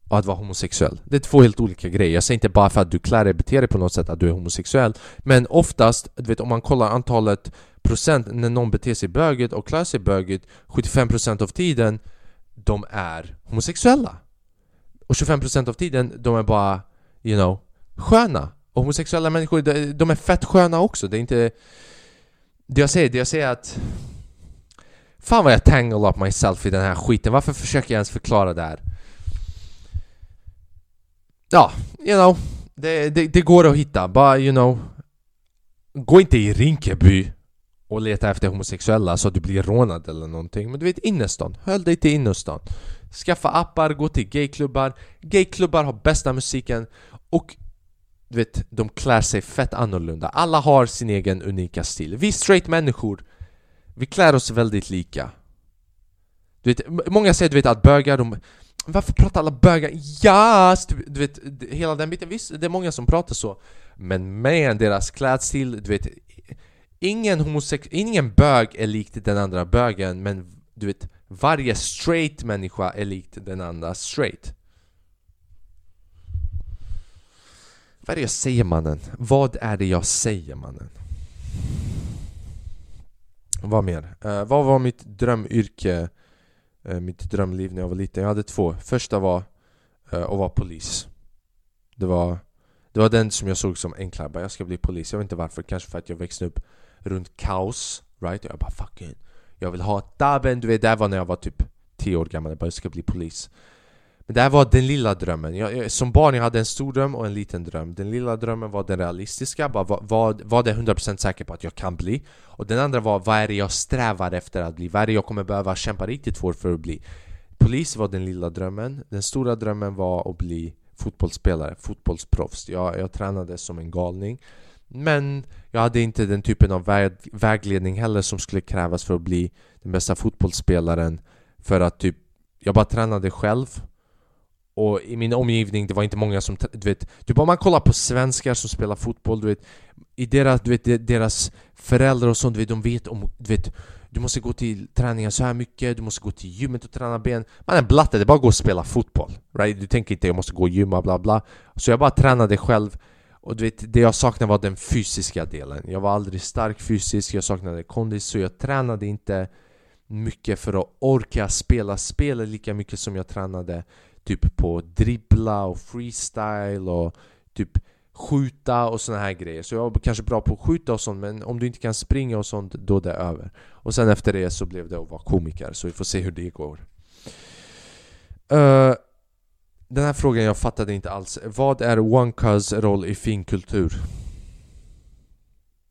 och att vara homosexuell. Det är två helt olika grejer. Jag säger inte bara för att du klär dig beter dig på något sätt att du är homosexuell. Men oftast, du vet om man kollar antalet procent när någon beter sig bögigt och klär sig bögigt 75% av tiden de är homosexuella. Och 25% av tiden de är bara, you know, sköna. Och homosexuella människor, de är fett sköna också. Det är inte... Det jag säger, det jag säger att... Fan vad jag tangle up myself i den här skiten. Varför försöker jag ens förklara det här? Ja, you know. Det, det, det går att hitta. Bara, you know. Gå inte i Rinkeby och leta efter homosexuella så att du blir rånad eller någonting. Men du vet innerstan. Höll dig till innerstan. Skaffa appar, gå till gayklubbar. Gayklubbar har bästa musiken. Och du vet, de klär sig fett annorlunda. Alla har sin egen unika stil. Vi straight människor, vi klär oss väldigt lika. Du vet, många säger du vet att bögar, de... Varför pratar alla bögar? Ja, yes! du vet, hela den biten. Visst, det är många som pratar så. Men med deras klädstil, du vet Ingen homosex... Ingen bög är likt den andra bögen, men du vet Varje straight människa är likt den andra straight. Vad är det jag säger mannen? Vad är det jag säger mannen? Vad mer? Uh, vad var mitt drömyrke? Uh, mitt drömliv när jag var liten? Jag hade två. Första var uh, att vara polis. Det var, det var den som jag såg som enklare. Bara, jag ska bli polis. Jag vet inte varför. Kanske för att jag växte upp runt kaos. Right? Och jag bara fucking Jag vill ha tabben du vet det var när jag var typ 10 år gammal, jag bara jag ska bli polis men det här var den lilla drömmen, jag, jag, som barn jag hade en stor dröm och en liten dröm. Den lilla drömmen var den realistiska, bara vad, vad, vad är 100% säker på att jag kan bli? Och den andra var vad är det jag strävar efter att bli, vad är det jag kommer behöva kämpa riktigt hårt för att bli? Polis var den lilla drömmen, den stora drömmen var att bli fotbollsspelare, fotbollsproffs. Jag, jag tränade som en galning. Men jag hade inte den typen av väg vägledning heller som skulle krävas för att bli den bästa fotbollsspelaren För att typ, jag bara tränade själv och i min omgivning, det var inte många som, du vet Typ om man kollar på svenskar som spelar fotboll, du vet. I deras, du vet, deras föräldrar och sånt, du vet, de vet om, du vet Du måste gå till träningen så här mycket, du måste gå till gymmet och träna ben. Man är blatte, det är bara att gå och spela fotboll right? Du tänker inte jag måste gå och gymma bla bla. Så jag bara tränade själv. Och du vet, det jag saknade var den fysiska delen. Jag var aldrig stark fysiskt, jag saknade kondis så jag tränade inte mycket för att orka spela spelet lika mycket som jag tränade Typ på dribbla och freestyle och typ skjuta och såna här grejer Så jag var kanske bra på att skjuta och sånt men om du inte kan springa och sånt, då är det över Och sen efter det så blev det att vara komiker, så vi får se hur det går uh, den här frågan jag fattade inte alls. Vad är Wonkas roll i finkultur?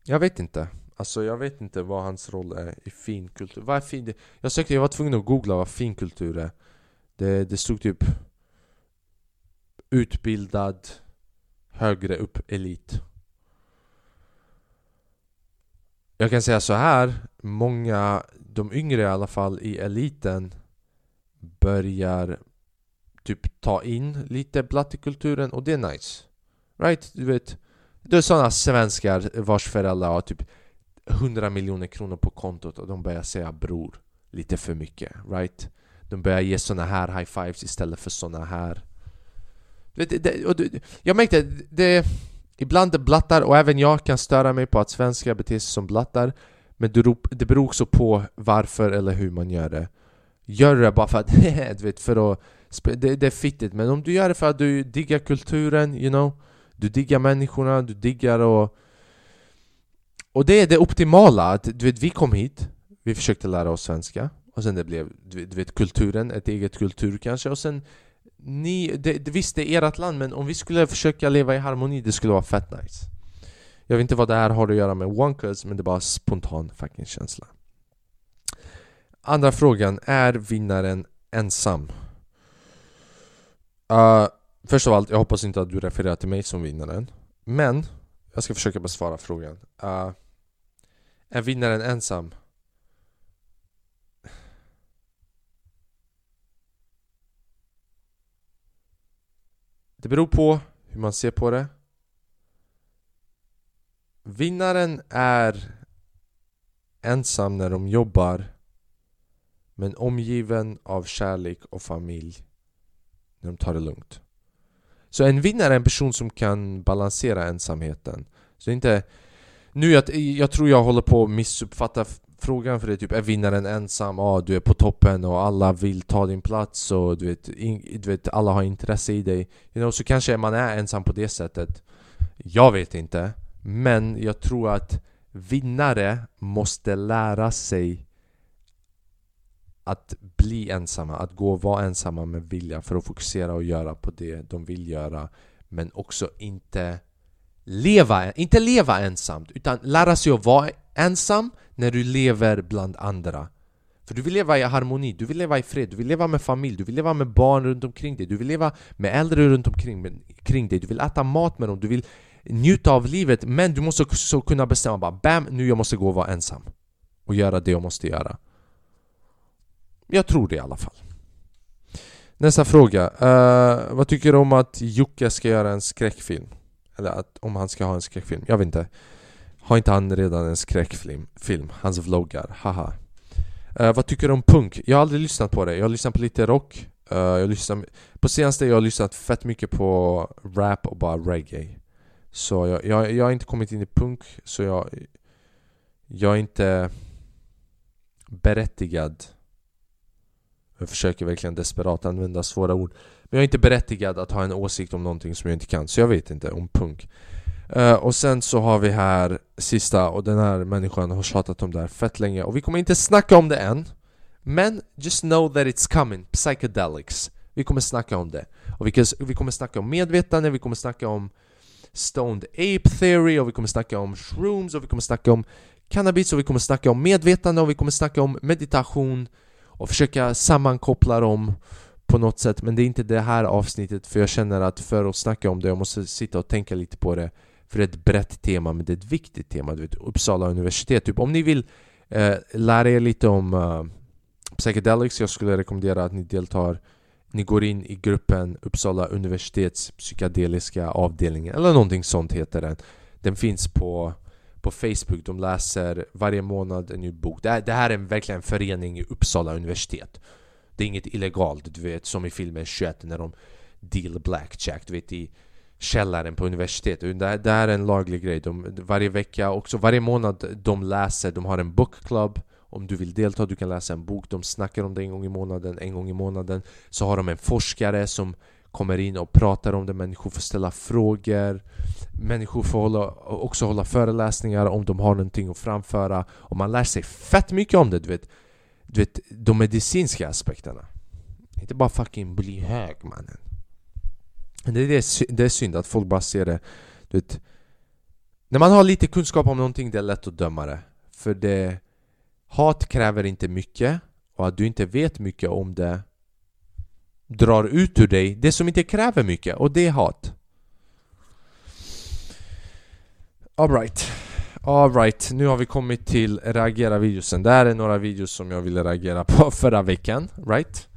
Jag vet inte. Alltså jag vet inte vad hans roll är i finkultur. Vad är fin? Jag sökte, jag var tvungen att googla vad finkultur är. Det, det stod typ Utbildad Högre upp elit. Jag kan säga så här. Många, de yngre i alla fall i eliten börjar typ ta in lite blattekulturen och det är nice. Right? Du vet, det är sådana svenskar vars föräldrar har typ 100 miljoner kronor på kontot och de börjar säga bror lite för mycket. Right? De börjar ge såna här high fives istället för såna här. Det, det, och det, jag märkte det Ibland det blattar och även jag kan störa mig på att svenskar beter sig som blattar Men det beror också på varför eller hur man gör det Gör det bara för att, du vet, för att det, det är fittigt men om du gör det för att du diggar kulturen, you know Du diggar människorna, du diggar och Och det är det optimala, att du vet vi kom hit Vi försökte lära oss svenska och sen det blev, du vet kulturen, ett eget kultur kanske och sen ni, det, visst det är ert land men om vi skulle försöka leva i harmoni det skulle vara fett nice Jag vet inte vad det här har att göra med Wonkers men det är bara spontan fucking känsla Andra frågan, är vinnaren ensam? Uh, först av allt, jag hoppas inte att du refererar till mig som vinnaren Men, jag ska försöka besvara frågan uh, Är vinnaren ensam? Det beror på hur man ser på det Vinnaren är ensam när de jobbar men omgiven av kärlek och familj när de tar det lugnt. Så en vinnare är en person som kan balansera ensamheten. Så inte... Nu jag, jag tror jag håller på att missuppfatta frågan för dig typ är vinnaren ensam? Ja, ah, du är på toppen och alla vill ta din plats och du vet, in, du vet alla har intresse i dig. You know, så kanske man är ensam på det sättet. Jag vet inte. Men jag tror att vinnare måste lära sig att bli ensamma, att gå och vara ensamma med vilja för att fokusera och göra på det de vill göra men också inte leva, inte leva ensamt utan lära sig att vara ensam när du lever bland andra för du vill leva i harmoni, du vill leva i fred, du vill leva med familj, du vill leva med barn runt omkring dig Du vill leva med äldre runt omkring kring dig, du vill äta mat med dem, du vill njuta av livet Men du måste också kunna bestämma bara BAM! Nu jag måste gå och vara ensam Och göra det jag måste göra jag tror det i alla fall. Nästa fråga. Uh, vad tycker du om att Jocke ska göra en skräckfilm? Eller att, om han ska ha en skräckfilm? Jag vet inte. Har inte han redan en skräckfilm? Film? Hans vloggar? Haha. Uh, vad tycker du om punk? Jag har aldrig lyssnat på det. Jag har lyssnat på lite rock. Uh, jag lyssnar, på senaste jag har jag lyssnat fett mycket på rap och bara reggae. Så jag, jag, jag har inte kommit in i punk, så jag... Jag är inte berättigad jag försöker verkligen desperat använda svåra ord Men jag är inte berättigad att ha en åsikt om någonting som jag inte kan Så jag vet inte om punk Uh, och sen så har vi här sista, och den här människan har tjatat om det här fett länge och vi kommer inte snacka om det än. Men just know that it's coming, psychedelics. Vi kommer snacka om det. Och vi, vi kommer snacka om medvetande, vi kommer snacka om Stoned Ape Theory och vi kommer snacka om shrooms och vi kommer snacka om cannabis och vi kommer snacka om medvetande och vi kommer snacka om meditation och försöka sammankoppla dem på något sätt. Men det är inte det här avsnittet för jag känner att för att snacka om det jag måste sitta och tänka lite på det för det är ett brett tema men det är ett viktigt tema, du vet Uppsala universitet. Typ om ni vill eh, lära er lite om eh, psychedelics jag skulle rekommendera att ni deltar. Ni går in i gruppen Uppsala universitets psykedeliska avdelning. eller någonting sånt heter den. Den finns på, på Facebook, de läser varje månad en ny bok. Det här, det här är verkligen en förening i Uppsala universitet. Det är inget illegalt, du vet som i filmen 21 när de deal blackjack, du vet i källaren på universitetet det, det här är en laglig grej, de, varje vecka, också varje månad de läser, de har en book club. Om du vill delta, du kan läsa en bok, de snackar om det en gång i månaden, en gång i månaden. Så har de en forskare som kommer in och pratar om det, människor får ställa frågor. Människor får hålla, också hålla föreläsningar om de har någonting att framföra. Och man lär sig fett mycket om det, du vet. Du vet, de medicinska aspekterna. Inte bara fucking bli hög mannen det är, det, det är synd att folk bara ser det du vet, När man har lite kunskap om någonting det är lätt att döma det För det Hat kräver inte mycket och att du inte vet mycket om det drar ut ur dig det som inte kräver mycket och det är hat. Alright. Alright, nu har vi kommit till reagera-videosen. Det här är några videos som jag ville reagera på förra veckan, right?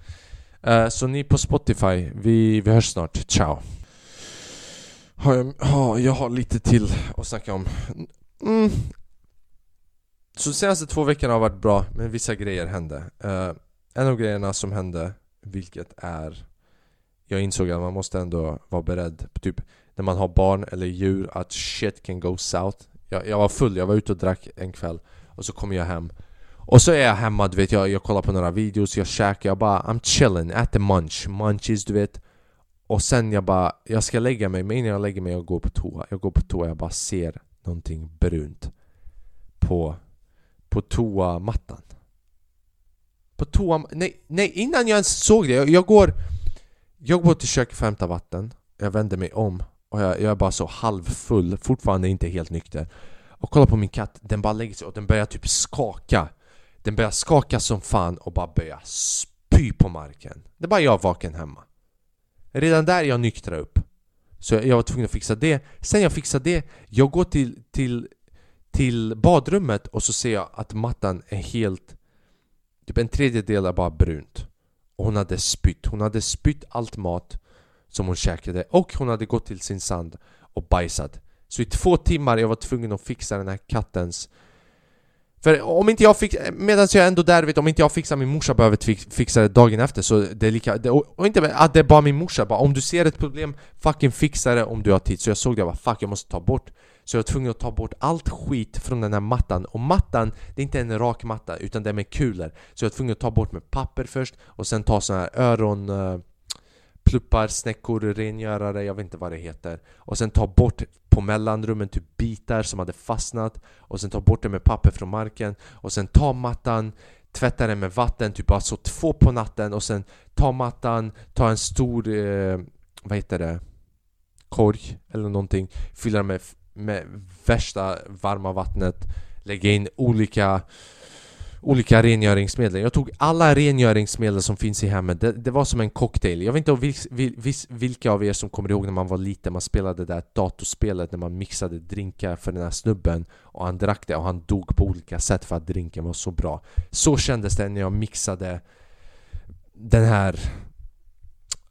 Eh, så ni på Spotify, vi, vi hörs snart. Ciao! Har jag, oh, jag har lite till att snacka om. Mm, så de senaste två veckorna har varit bra, men vissa grejer hände. Uh, en av grejerna som hände, vilket är... Jag insåg att man måste ändå vara beredd, typ när man har barn eller djur, att shit can go south. Jag, jag var full, jag var ute och drack en kväll, och så kom jag hem. Och så är jag hemma, du vet, jag, jag kollar på några videos, jag käkar, jag bara I'm chilling, äter munch, munchies du vet. Och sen jag bara, jag ska lägga mig, men innan jag lägger mig jag går på toa. Jag går på toa, jag bara ser någonting brunt på på toamattan. På toa... Nej, nej, innan jag ens såg det. Jag, jag går... Jag går till köket för att hämta vatten. Jag vänder mig om och jag, jag är bara så halvfull, fortfarande inte helt nykter. Och kollar på min katt, den bara lägger sig och den börjar typ skaka. Den börjar skaka som fan och bara börjar spy på marken. Det är bara jag vaken hemma. Redan där jag nyktra upp. Så jag, jag var tvungen att fixa det. Sen jag fixade det, jag går till, till till badrummet och så ser jag att mattan är helt... Typ en tredjedel är bara brunt. Och hon hade spytt. Hon hade spytt allt mat som hon käkade och hon hade gått till sin sand och bajsat. Så i två timmar jag var tvungen att fixa den här kattens för om inte jag fixar, medan jag ändå där vet, om inte jag fixar min morsa behöver fixa det dagen efter så det är lika, det, och inte att ah, det är bara min morsa, bara om du ser ett problem, fucking fixa det om du har tid. Så jag såg det, jag bara fuck jag måste ta bort. Så jag var tvungen att ta bort allt skit från den här mattan, och mattan, det är inte en rak matta utan det är med kulor. Så jag var tvungen att ta bort med papper först, och sen ta såna här öron... Eh, Pluppar, snäckor, rengörare, jag vet inte vad det heter. Och sen ta bort på mellanrummen typ bitar som hade fastnat. Och sen ta bort det med papper från marken. Och sen ta mattan, tvätta den med vatten, typ alltså två på natten. Och sen ta mattan, ta en stor, eh, vad heter det? Korg eller någonting. Fylla den med, med värsta varma vattnet. Lägga in olika olika rengöringsmedel. Jag tog alla rengöringsmedel som finns i hemmet. Det, det var som en cocktail. Jag vet inte vil, vil, vilka av er som kommer ihåg när man var liten, man spelade det där datorspelet när man mixade drinkar för den här snubben och han drack det och han dog på olika sätt för att drinken var så bra. Så kändes det när jag mixade den här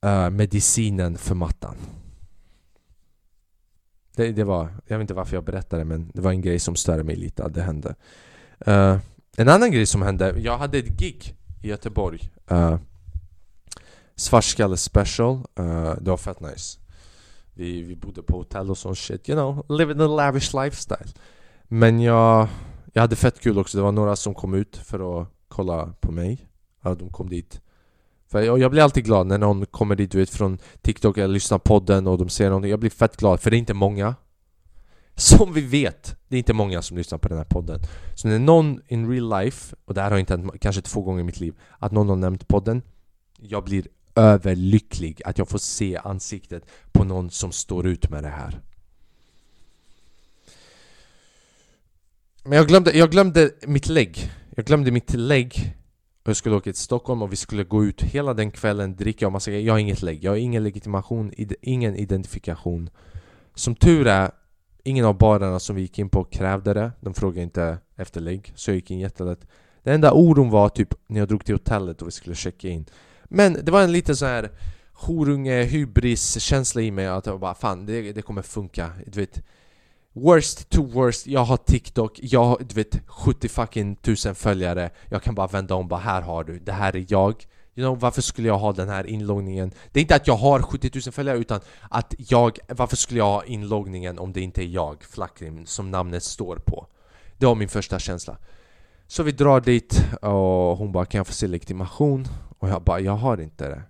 uh, medicinen för mattan. Det, det, var, jag vet inte varför jag berättade men det var en grej som störde mig lite att det hände. Uh, en annan grej som hände, jag hade ett gig i Göteborg. Uh, Svartskalle special, uh, det var fett nice. Vi, vi bodde på hotell och sån shit, you know, living a lavish lifestyle. Men jag, jag hade fett kul också, det var några som kom ut för att kolla på mig. Ja, De kom dit. För jag, jag blir alltid glad när någon kommer dit du vet, från TikTok eller lyssnar på podden och de ser någonting Jag blir fett glad, för det är inte många. Som vi vet, det är inte många som lyssnar på den här podden. Så när någon in real life, och det här har inte hänt kanske två gånger i mitt liv, att någon har nämnt podden, jag blir överlycklig att jag får se ansiktet på någon som står ut med det här. Men jag glömde, jag glömde mitt lägg. Jag glömde mitt lägg. Jag skulle åka till Stockholm och vi skulle gå ut hela den kvällen, dricka och massa Jag har inget lägg, jag har ingen legitimation, ingen identifikation. Som tur är, ingen av barerna som vi gick in på krävde det. De frågade inte efter ligg. så jag gick in jättelätt. Den enda oron var typ när jag drog till hotellet och vi skulle checka in. Men det var en liten sån här horunge, hybris känsla i mig att jag bara fan det, det kommer funka. Du vet, Worst to worst, jag har TikTok, jag har du vet 70 fucking tusen följare Jag kan bara vända om, bara här har du, det här är jag You know, varför skulle jag ha den här inloggningen? Det är inte att jag har 70 000 följare utan att jag, varför skulle jag ha inloggningen om det inte är jag, Flackrim, som namnet står på? Det var min första känsla Så vi drar dit och hon bara kan jag få se legitimation? Och jag bara jag har inte det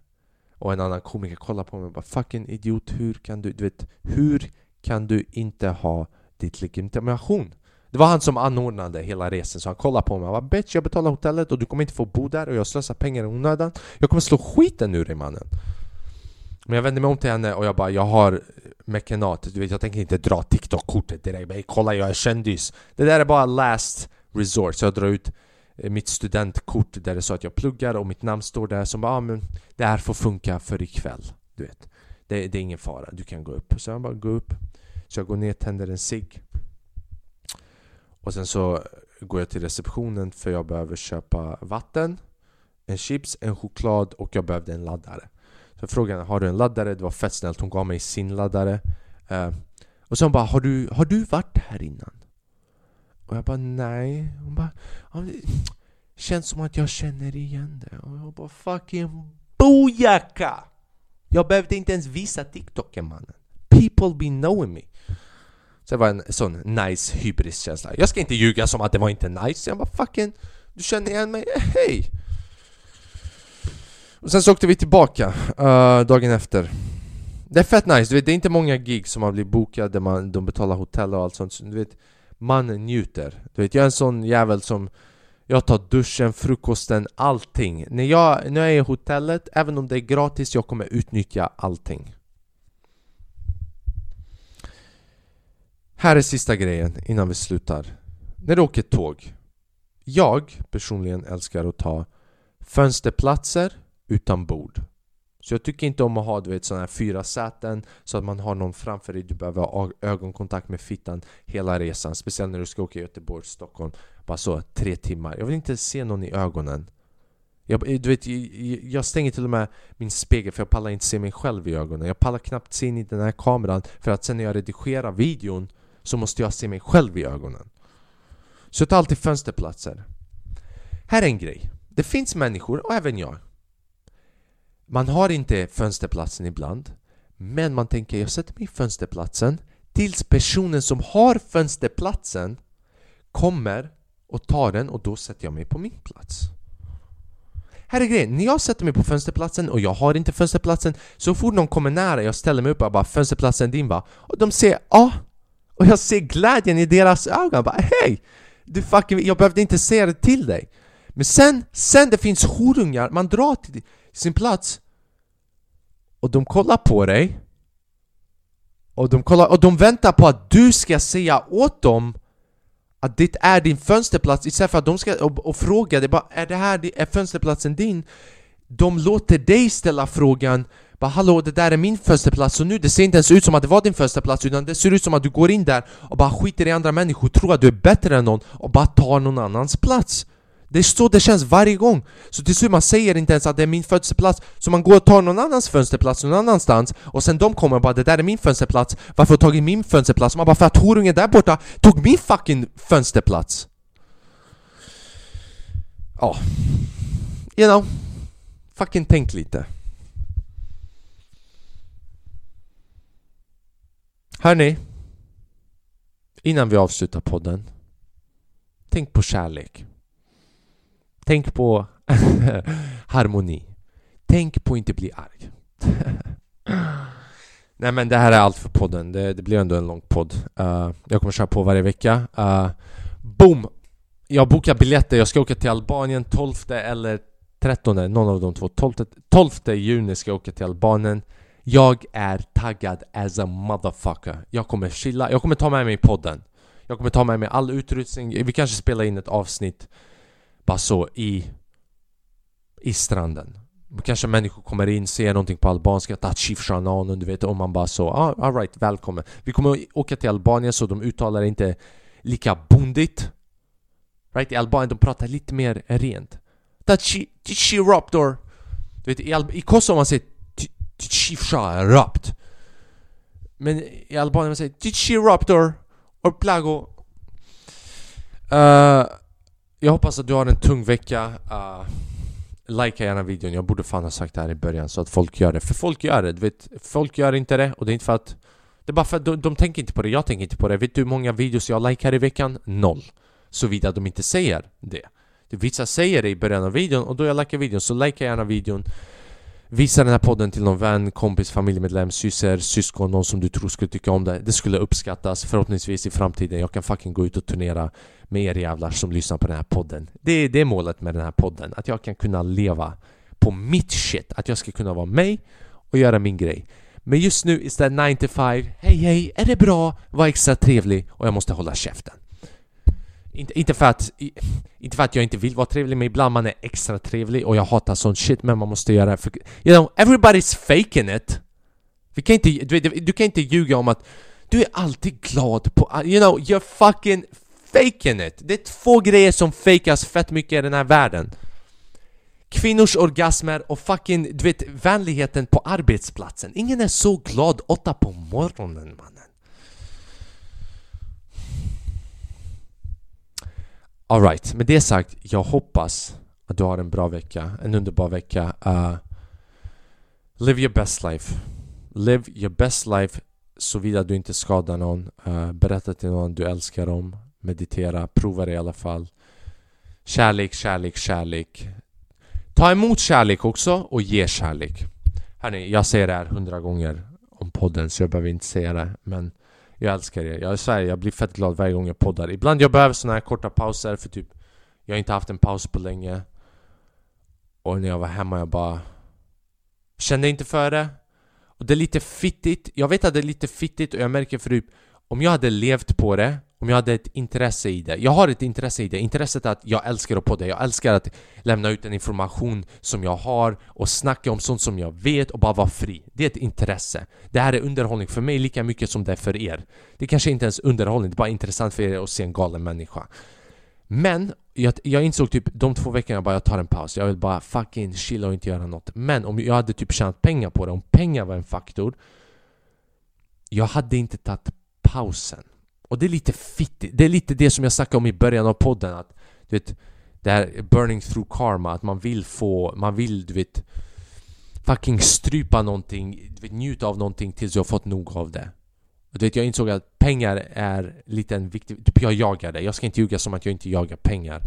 Och en annan komiker kollar på mig och bara fucking idiot, hur kan du, du vet, hur kan du inte ha ditt legitimation? Det var han som anordnade hela resan så han kollade på mig. Och bara Bitch jag betalar hotellet och du kommer inte få bo där och jag slösar pengar i onödan. Jag kommer slå skiten ur dig mannen. Men jag vände mig om till henne och jag bara Jag har mekanat, du vet jag tänker inte dra TikTok-kortet direkt men kolla jag är kändis. Det där är bara last resort. Så jag drar ut eh, mitt studentkort där det står att jag pluggar och mitt namn står där som bara ah, men det här får funka för ikväll. Du vet. Det, det är ingen fara, du kan gå upp. Så jag bara gå upp. Så jag går ner, tänder en cigg och sen så går jag till receptionen för jag behöver köpa vatten, en chips, en choklad och jag behövde en laddare. Så jag frågade har du en laddare? Det var fett snällt, hon gav mig sin laddare. Eh, och sen bara har du, har du varit här innan? Och jag bara nej. Hon bara känns som att jag känner igen det. Och jag bara fucking bojaka! Jag behövde inte ens visa TikToken mannen. People be knowing me. Så det var en sån nice hybriskänsla. Jag ska inte ljuga som att det var inte nice. Jag bara fucking, du känner igen mig? Hej! Och sen så åkte vi tillbaka uh, dagen efter. Det är fett nice, du vet, det är inte många gig som har blivit bokade, man, de betalar hotell och allt sånt. Så, du vet, man njuter. Du vet, jag är en sån jävel som jag tar duschen, frukosten, allting. När jag, när jag är i hotellet, även om det är gratis, jag kommer utnyttja allting. Här är sista grejen innan vi slutar. När du åker tåg. Jag personligen älskar att ta fönsterplatser utan bord. Så jag tycker inte om att ha du vet, såna här fyra säten så att man har någon framför dig. Du behöver ha ögonkontakt med fittan hela resan. Speciellt när du ska åka Göteborg, Stockholm. Bara så, tre timmar. Jag vill inte se någon i ögonen. Jag, du vet, jag stänger till och med min spegel för jag pallar inte se mig själv i ögonen. Jag pallar knappt se in i den här kameran för att sen när jag redigerar videon så måste jag se mig själv i ögonen. Så ta alltid fönsterplatser. Här är en grej. Det finns människor, och även jag. Man har inte fönsterplatsen ibland. Men man tänker, jag sätter mig i fönsterplatsen tills personen som har fönsterplatsen kommer och tar den och då sätter jag mig på min plats. Här är grejen, när jag sätter mig på fönsterplatsen och jag har inte fönsterplatsen Så fort någon kommer nära, jag ställer mig upp och bara 'Fönsterplatsen är din va?' Och de säger 'Ja' Och jag ser glädjen i deras ögon, bara hej! Du fucking, jag behövde inte säga det till dig Men sen, sen det finns horungar, man drar till sin plats Och de kollar på dig och de, kollar, och de väntar på att du ska säga åt dem att det är din fönsterplats istället för att de ska och, och fråga dig bara är det här är fönsterplatsen din? De låter dig ställa frågan bara hallå det där är min första plats och nu det ser inte ens ut som att det var din första plats utan det ser ut som att du går in där och bara skiter i andra människor, tror att du är bättre än någon och bara tar någon annans plats. Det är så det känns varje gång! Så till slut man säger inte ens att det är min fönsterplats Så man går och tar någon annans fönsterplats någon annanstans Och sen de kommer och bara det där är min fönsterplats Varför har du tagit min fönsterplats? Man bara för att horungen där borta tog min fucking fönsterplats Ja. You know Fucking tänk lite. Hörni, innan vi avslutar podden. Tänk på kärlek. Tänk på harmoni. Tänk på att inte bli arg. Nej men det här är allt för podden, det, det blir ändå en lång podd uh, Jag kommer köra på varje vecka uh, Boom! Jag bokar biljetter, jag ska åka till Albanien 12 eller 13, någon av de två 12, 12 juni ska jag åka till Albanien jag är taggad as a motherfucker. Jag kommer chilla, jag kommer ta med mig podden. Jag kommer ta med mig all utrustning, vi kanske spelar in ett avsnitt Bara så i I stranden. Kanske människor kommer in, ser någonting på albanska, Tachif Shanan, du vet, och man bara så ah, alright, välkommen. Vi kommer åka till Albanien så de uttalar inte lika bondigt Right? I Albanien de pratar lite mer rent. Tachi Raptor Du vet, i, Al i Kosovo man säger Tachif Rapt Men i Albanien man säger Tchi och Plago. Uh, Jag hoppas att du har en tung vecka. Uh, Likea gärna videon, jag borde fan ha sagt det här i början så att folk gör det. För folk gör det, du vet. Folk gör inte det och det är inte för att Det är bara för att de, de tänker inte på det, jag tänker inte på det. Vet du hur många videos jag likar i veckan? Noll. Såvida de inte säger det. Vissa säger det i början av videon och då jag likar videon så likea gärna videon. Visa den här podden till någon vän, kompis, familjemedlem, syster, syskon, någon som du tror skulle tycka om det. Det skulle uppskattas. Förhoppningsvis i framtiden. Jag kan fucking gå ut och turnera med er jävlar som lyssnar på den här podden. Det, det är målet med den här podden, att jag kan kunna leva på mitt shit. Att jag ska kunna vara mig och göra min grej. Men just nu istället 9 to 5 Hej hej, är det bra? Var extra trevlig. Och jag måste hålla käften inte, inte, för att, inte för att jag inte vill vara trevlig, men ibland man är extra trevlig och jag hatar sån shit, men man måste göra det för... You know, everybody's faking it! Vi kan inte, du, du kan inte ljuga om att du är alltid glad på... Ah, you know, you're fucking faking it! Det är två grejer som fejkas fett mycket i den här världen. Kvinnors orgasmer och fucking, du vet, vänligheten på arbetsplatsen. Ingen är så glad åtta på morgonen mannen. Alright, med det sagt, jag hoppas att du har en bra vecka, en underbar vecka. Uh, live your best life. Live your best life såvida du inte skadar någon. Uh, berätta till någon du älskar dem. Meditera, prova det i alla fall. Kärlek, kärlek, kärlek. Ta emot kärlek också och ge kärlek. Hörni, jag säger det här hundra gånger om podden så jag behöver inte säga det men jag älskar er. Jag svär, jag blir fett glad varje gång jag poddar. Ibland jag behöver såna här korta pauser för typ Jag har inte haft en paus på länge. Och när jag var hemma jag bara Kände inte för det. Och det är lite fittigt. Jag vet att det är lite fittigt och jag märker för typ Om jag hade levt på det om jag hade ett intresse i det. Jag har ett intresse i det. Intresset är att jag älskar att podda. Jag älskar att lämna ut den information som jag har och snacka om sånt som jag vet och bara vara fri. Det är ett intresse. Det här är underhållning för mig lika mycket som det är för er. Det kanske inte ens är underhållning, det är bara intressant för er att se en galen människa. Men jag, jag insåg typ de två veckorna bara jag tar en paus. Jag vill bara fucking chilla och inte göra något. Men om jag hade typ tjänat pengar på det, om pengar var en faktor Jag hade inte tagit pausen. Och det är lite fittigt, det är lite det som jag snackade om i början av podden att Du vet Det här burning through karma, att man vill få, man vill du vet Fucking strypa någonting, du vet, njuta av någonting tills jag har fått nog av det. Och du vet, jag insåg att pengar är lite en viktig... Typ jag jagar det, jag ska inte ljuga som att jag inte jagar pengar.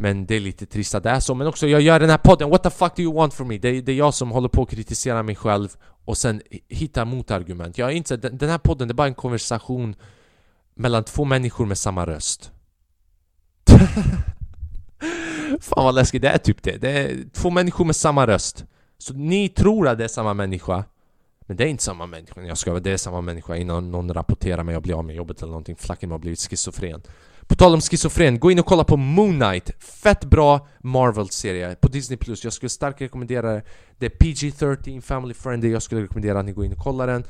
Men det är lite trist att det är så, men också jag gör den här podden, what the fuck do you want from me? Det, det är jag som håller på att kritisera mig själv och sen hitta motargument. Jag har insett, den här podden det är bara en konversation mellan två människor med samma röst. Fan vad läskigt, det är typ det. Det är två människor med samma röst. Så ni tror att det är samma människa, men det är inte samma människa. Jag ska det är samma människa innan någon rapporterar mig och blir av med jobbet eller någonting. Flacken har blivit schizofren. På tal om schizofren, gå in och kolla på Moon Knight. Fett bra Marvel-serie på Disney+. Jag skulle starkt rekommendera det. Det är PG-13, family friendly. Jag skulle rekommendera att ni går in och kollar den.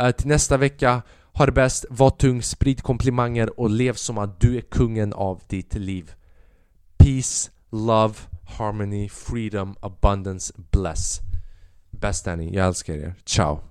Uh, till nästa vecka ha det bäst, var tung, sprid komplimanger och lev som att du är kungen av ditt liv. Peace, love, harmony, freedom, abundance, bless. Bäst är ni, jag älskar er. Ciao!